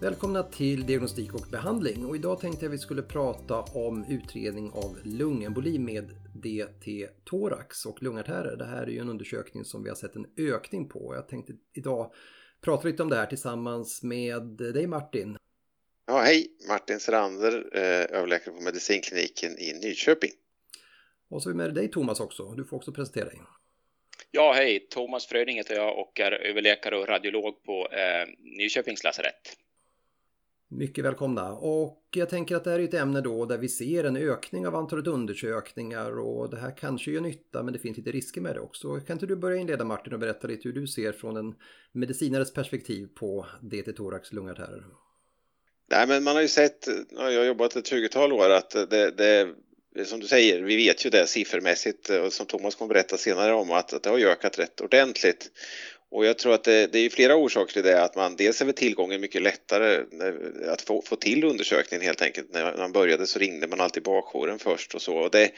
Välkomna till diagnostik och behandling och idag tänkte jag vi skulle prata om utredning av lungemboli med DT-thorax och lungartärer. Det här är ju en undersökning som vi har sett en ökning på. Jag tänkte idag prata lite om det här tillsammans med dig Martin. Ja, hej! Martin Serander, eh, överläkare på medicinkliniken i Nyköping. Och så är vi med dig Thomas också. Du får också presentera dig. Ja, hej! Thomas Fröding heter jag och är överläkare och radiolog på eh, Nyköpings lasarett. Mycket välkomna. Och jag tänker att det här är ett ämne då där vi ser en ökning av antalet undersökningar och det här kanske gör nytta men det finns lite risker med det också. Kan inte du börja inleda Martin och berätta lite hur du ser från en medicinares perspektiv på DT thorax lungartärer? Nej men man har ju sett, jag har jobbat ett 20-tal år, att det, det som du säger, vi vet ju det siffermässigt och som Thomas kommer berätta senare om att, att det har ökat rätt ordentligt. Och jag tror att det, det är flera orsaker till det, att man dels är väl tillgången mycket lättare att få, få till undersökningen helt enkelt. När man började så ringde man alltid bakjouren först och så. Och det,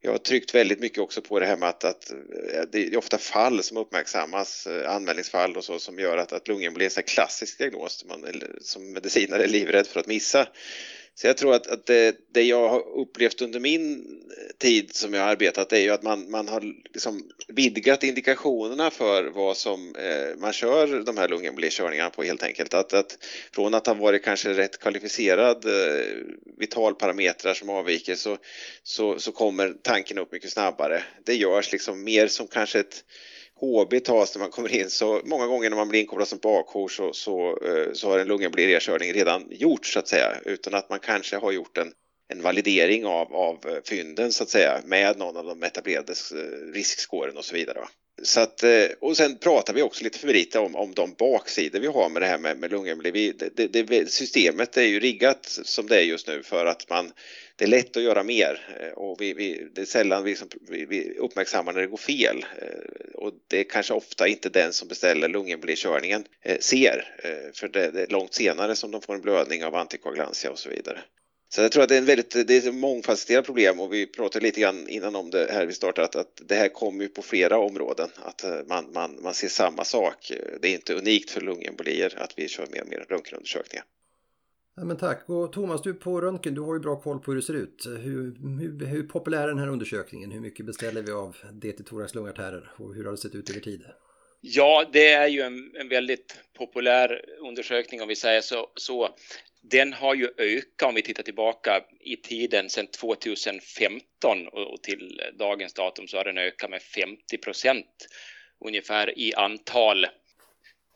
jag har tryckt väldigt mycket också på det här med att, att eh, det är ofta fall som uppmärksammas, eh, anmälningsfall och så som gör att, att lungemboli är en klassisk diagnos som man som medicinare är livrädd för att missa. Så jag tror att, att det, det, jag har upplevt under min tid som jag har arbetat är ju att man, man har liksom vidgat indikationerna för vad som eh, man kör de här lungembolikörningarna på helt enkelt. Att, att från att ha varit kanske rätt kvalificerad eh, vitalparametrar som avviker så, så, så kommer tanken upp mycket snabbare. Det görs liksom mer som kanske ett HB tas när man kommer in så många gånger när man blir inkopplad som bakjour så, så, eh, så har en lungembolierkörning redan gjorts så att säga utan att man kanske har gjort en, en validering av, av fynden så att säga med någon av de etablerade eh, riskskåren och så vidare. Va? Så att, eh, och sen pratar vi också lite för lite om, om de baksidor vi har med det här med, med lungemboli. Det, det, det, systemet är ju riggat som det är just nu för att man det är lätt att göra mer eh, och vi, vi, det är sällan vi, som, vi, vi uppmärksammar när det går fel. Eh, och det är kanske ofta inte den som beställer lungembolikörningen ser, för det, det är långt senare som de får en blödning av antikoagulantia och så vidare. Så jag tror att det är, en väldigt, det är ett mångfacetterat problem och vi pratade lite grann innan om det här vi startade att, att det här kommer ju på flera områden, att man, man, man ser samma sak. Det är inte unikt för lungembolier att vi kör mer och mer röntgenundersökningar. Ja, men tack. Och Thomas, du på röntgen, du har ju bra koll på hur det ser ut. Hur, hur, hur populär är den här undersökningen? Hur mycket beställer vi av DT thorax lungartärer och hur har det sett ut över tid? Ja, det är ju en, en väldigt populär undersökning om vi säger så, så. Den har ju ökat om vi tittar tillbaka i tiden sedan 2015 och till dagens datum så har den ökat med 50 procent ungefär i antal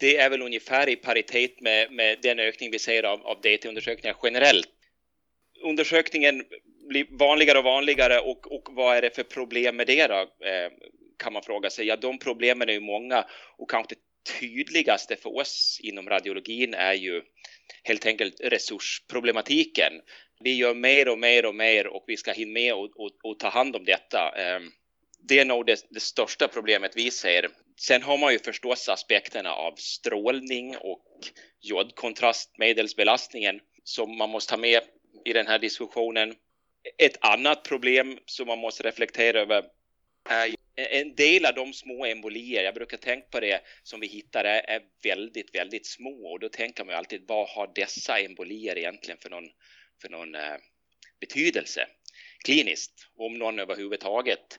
det är väl ungefär i paritet med, med den ökning vi ser av, av DT-undersökningar generellt. Undersökningen blir vanligare och vanligare och, och vad är det för problem med det då? Eh, kan man fråga sig. Ja, de problemen är ju många och kanske tydligaste för oss inom radiologin är ju helt enkelt resursproblematiken. Vi gör mer och mer och mer och vi ska hinna med och, och, och ta hand om detta. Eh, det är nog det, det, största problemet vi ser Sen har man ju förstås aspekterna av strålning och jodkontrastmedelsbelastningen som man måste ha med i den här diskussionen. Ett annat problem som man måste reflektera över är en del av de små embolier, jag brukar tänka på det, som vi hittar är, är väldigt, väldigt små och då tänker man alltid vad har dessa embolier egentligen för någon, för någon eh, betydelse kliniskt, om någon överhuvudtaget.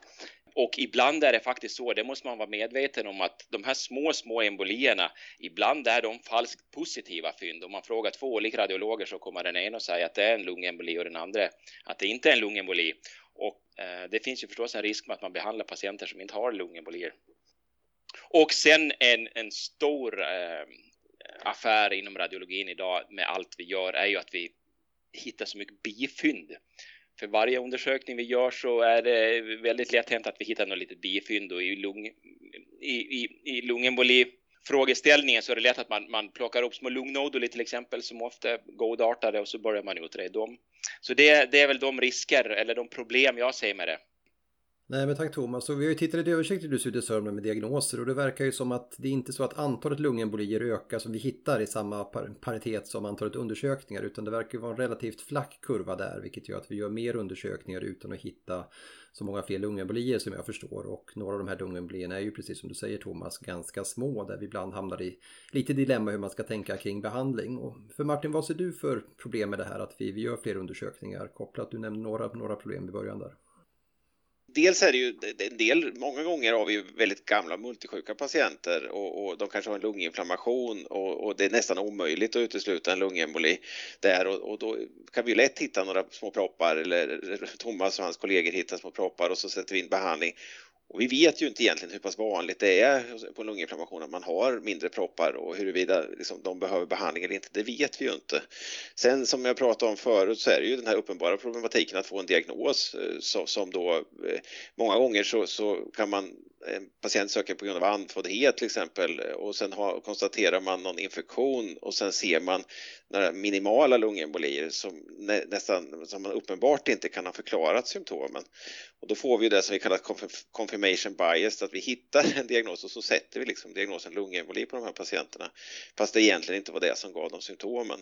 Och ibland är det faktiskt så, det måste man vara medveten om att de här små, små embolierna, ibland är de falskt positiva fynd. Om man frågar två olika radiologer så kommer den ena och säga att det är en lungemboli och den andra att det inte är en lungemboli. Och Eh, det finns ju förstås en risk med att man behandlar patienter som inte har lungembolier. Och sen en, en stor eh, affär inom radiologin idag med allt vi gör är ju att vi hittar så mycket bifynd för varje undersökning vi gör så är det väldigt lätt hänt att vi hittar något litet bifynd och i, lung, i, i, i lungemboli frågeställningen så är det lätt att man, man plockar upp små lungnoduler till exempel som ofta är godartade och så börjar man utreda dem. Så det, det är väl de risker eller de problem jag ser med det. Nej men tack Thomas. Och vi har ju tittat lite översiktligt i Sörmland med diagnoser och det verkar ju som att det är inte så att antalet lungembolier ökar som vi hittar i samma paritet som antalet undersökningar utan det verkar vara en relativt flack kurva där vilket gör att vi gör mer undersökningar utan att hitta så många fler lungembolier som jag förstår och några av de här lungembolierna är ju precis som du säger Thomas ganska små där vi ibland hamnar i lite dilemma hur man ska tänka kring behandling. Och för Martin, vad ser du för problem med det här att vi, vi gör fler undersökningar kopplat? Du nämnde några, några problem i början där dels är det ju en del, många gånger har vi väldigt gamla multisjuka patienter och, och de kanske har en lunginflammation och, och, det är nästan omöjligt att utesluta en lungemboli där och, och, då kan vi lätt hitta några små proppar eller Thomas och hans kollegor hittar små proppar och så sätter vi in behandling och vi vet ju inte egentligen hur pass vanligt det är på lunginflammation att man har mindre proppar och huruvida liksom, de behöver behandling eller inte, det vet vi ju inte. Sen som jag pratade om förut så är det ju den här uppenbara problematiken att få en diagnos eh, så, som då eh, många gånger så, så kan man en patient söker på grund av andfåddhet till exempel och sen har, konstaterar man någon infektion och sen ser man några minimala lungembolier som nä, nästan som man uppenbart inte kan ha förklarat symptomen. Och då får vi det som vi kallar confirmation bias, att vi hittar en diagnos och så sätter vi liksom diagnosen lungemboli på de här patienterna fast det egentligen inte var det som gav dem symptomen.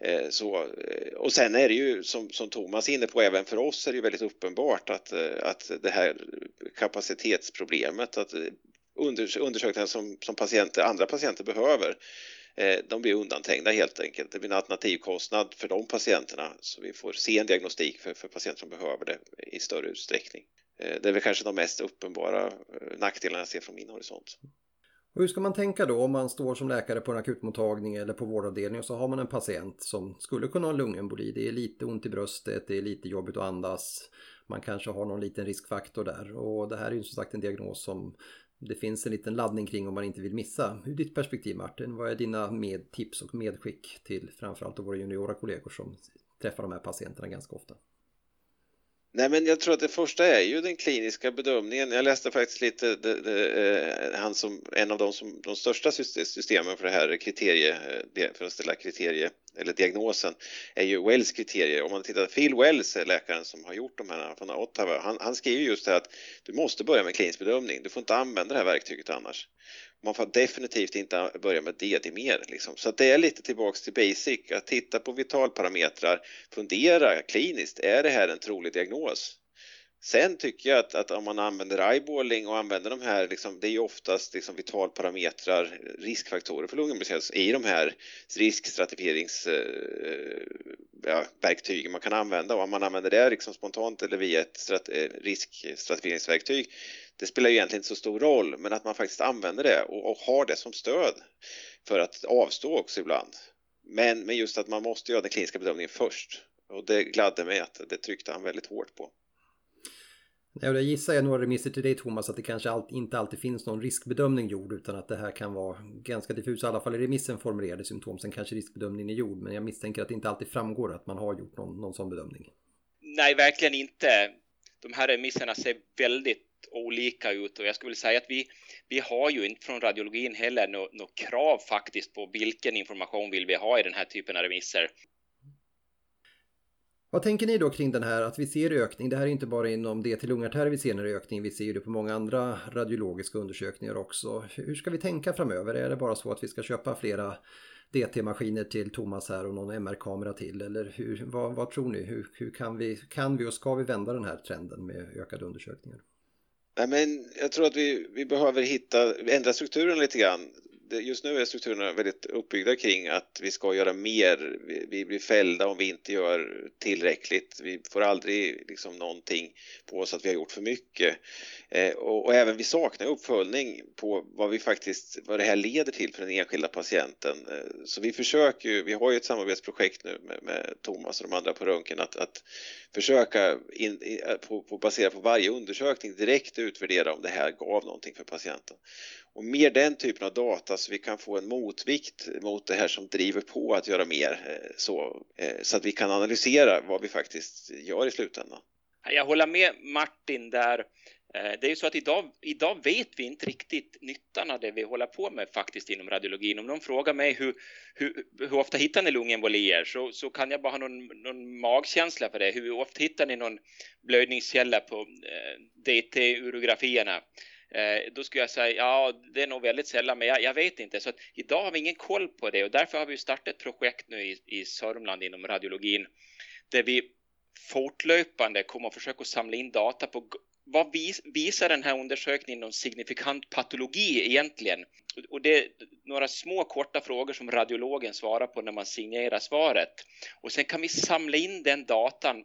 Eh, så, eh, och sen är det ju som, som Thomas är inne på, även för oss är det ju väldigt uppenbart att, eh, att det här kapacitetsproblemet, att eh, undersökningar som, som patienter, andra patienter behöver Eh, de blir undanträngda helt enkelt. Det blir en alternativkostnad för de patienterna så vi får sen diagnostik för, för patienter som behöver det i större utsträckning. Eh, det är väl kanske de mest uppenbara eh, nackdelarna jag ser från min horisont. Och hur ska man tänka då om man står som läkare på en akutmottagning eller på vårdavdelning och så har man en patient som skulle kunna ha lungemboli. Det är lite ont i bröstet, det är lite jobbigt att andas. Man kanske har någon liten riskfaktor där och det här är ju som sagt en diagnos som det finns en liten laddning kring om man inte vill missa. Ur ditt perspektiv Martin, vad är dina med tips och medskick till framförallt våra juniora kollegor som träffar de här patienterna ganska ofta? Nej, men jag tror att det första är ju den kliniska bedömningen. Jag läste faktiskt lite, det, det, eh, han som, en av de, som, de största systemen för det här kriterie, eh, för att ställa kriterie eller diagnosen är ju Wells kriterier. Om man tittar, Phil Wells är läkaren som har gjort de här från Ottawa. Han, han skriver just det här att du måste börja med klinisk bedömning. Du får inte använda det här verktyget annars. Man får definitivt inte börja med DD-mer. Liksom. Så det är lite tillbaks till basic, att titta på vitalparametrar, fundera kliniskt, är det här en trolig diagnos? Sen tycker jag att, att om man använder eyeballing och använder de här, liksom, det är ju oftast liksom vitalparametrar, riskfaktorer för lungembolicitet i de här riskstratifieringsverktygen eh, man kan använda och om man använder det liksom spontant eller via ett strat, eh, riskstratifieringsverktyg det spelar ju egentligen inte så stor roll men att man faktiskt använder det och, och har det som stöd för att avstå också ibland. Men, men just att man måste göra den kliniska bedömningen först och det gladde mig att det tryckte han väldigt hårt på. Jag gissar jag några remisser till dig Thomas att det kanske inte alltid finns någon riskbedömning gjord utan att det här kan vara ganska diffus, i alla fall i remissen formulerade symptom. Sen kanske riskbedömningen är gjord men jag misstänker att det inte alltid framgår att man har gjort någon, någon sån bedömning. Nej, verkligen inte. De här remisserna ser väldigt olika ut och jag skulle säga att vi, vi har ju inte från radiologin heller något no krav faktiskt på vilken information vill vi ha i den här typen av remisser. Vad tänker ni då kring den här att vi ser ökning? Det här är inte bara inom det till lungartär vi ser en ökning, vi ser det på många andra radiologiska undersökningar också. Hur ska vi tänka framöver? Är det bara så att vi ska köpa flera DT-maskiner till Thomas här och någon MR-kamera till? Eller hur, vad, vad tror ni? Hur, hur, kan, vi, kan vi och ska vi vända den här trenden med ökade undersökningar? Nej, men jag tror att vi, vi behöver hitta, ändra strukturen lite grann just nu är strukturerna väldigt uppbyggda kring att vi ska göra mer. Vi, vi blir fällda om vi inte gör tillräckligt. Vi får aldrig liksom någonting på oss att vi har gjort för mycket. Eh, och, och, även vi saknar uppföljning på vad vi faktiskt, vad det här leder till för den enskilda patienten. Eh, så vi försöker ju, vi har ju ett samarbetsprojekt nu med, med Thomas och de andra på Röntgen att, att försöka in, på, på, baserat på varje undersökning direkt utvärdera om det här gav någonting för patienten. Och mer den typen av data så vi kan få en motvikt mot det här som driver på att göra mer eh, så, eh, så att vi kan analysera vad vi faktiskt gör i slutändan. Jag håller med Martin där. Eh, det är ju så att idag, idag vet vi inte riktigt nyttan av det vi håller på med faktiskt inom radiologin. Om någon frågar mig hur, hur, hur ofta hittar ni lungembolier så, så kan jag bara ha någon, någon magkänsla för det. Hur ofta hittar ni någon blödningskälla på eh, DT-urografierna? Eh, då skulle jag säga ja, det är nog väldigt sällan, men jag, jag, vet inte. Så att idag har vi ingen koll på det och därför har vi startat ett projekt nu i, i Sörmland inom radiologin där vi fortlöpande kommer att försöka samla in data på vad visar den här undersökningen någon signifikant patologi egentligen? Och det är några små korta frågor som radiologen svarar på när man signerar svaret. Och sen kan vi samla in den datan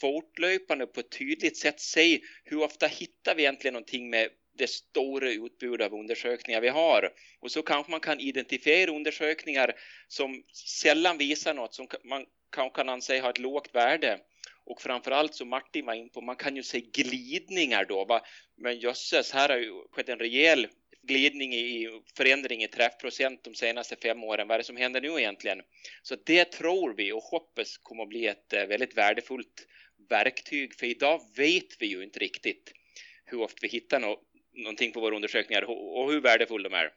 fortlöpande på ett tydligt sätt, se hur ofta hittar vi egentligen någonting med det stora utbud av undersökningar vi har. Och så kanske man kan identifiera undersökningar som sällan visar något som man kanske kan anse ha ett lågt värde och framförallt som Martin var in på, man kan ju se glidningar då. Va? Men jösses, här har ju skett en rejäl glidning i förändring i träffprocent de senaste fem åren. Vad är det som händer nu egentligen? Så det tror vi och hoppas kommer att bli ett eh, väldigt värdefullt verktyg. För idag vet vi ju inte riktigt hur ofta vi hittar något någonting på våra undersökningar och hur värdefulla de är.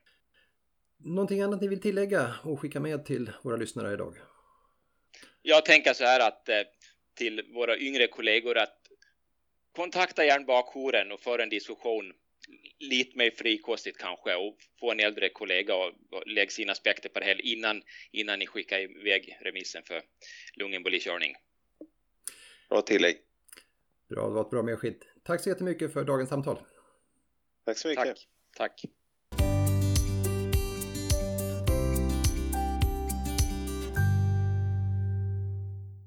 Någonting annat ni vill tillägga och skicka med till våra lyssnare idag? Jag tänker så här att eh, till våra yngre kollegor att kontakta gärna bakjouren och föra en diskussion lite mer frikostigt kanske och få en äldre kollega och lägga sina aspekter på det här innan, innan ni skickar iväg remissen för lungembolikörning. Bra tillägg. Bra, det var ett bra medskick. Tack så jättemycket för dagens samtal. Tack så mycket. Tack. Tack.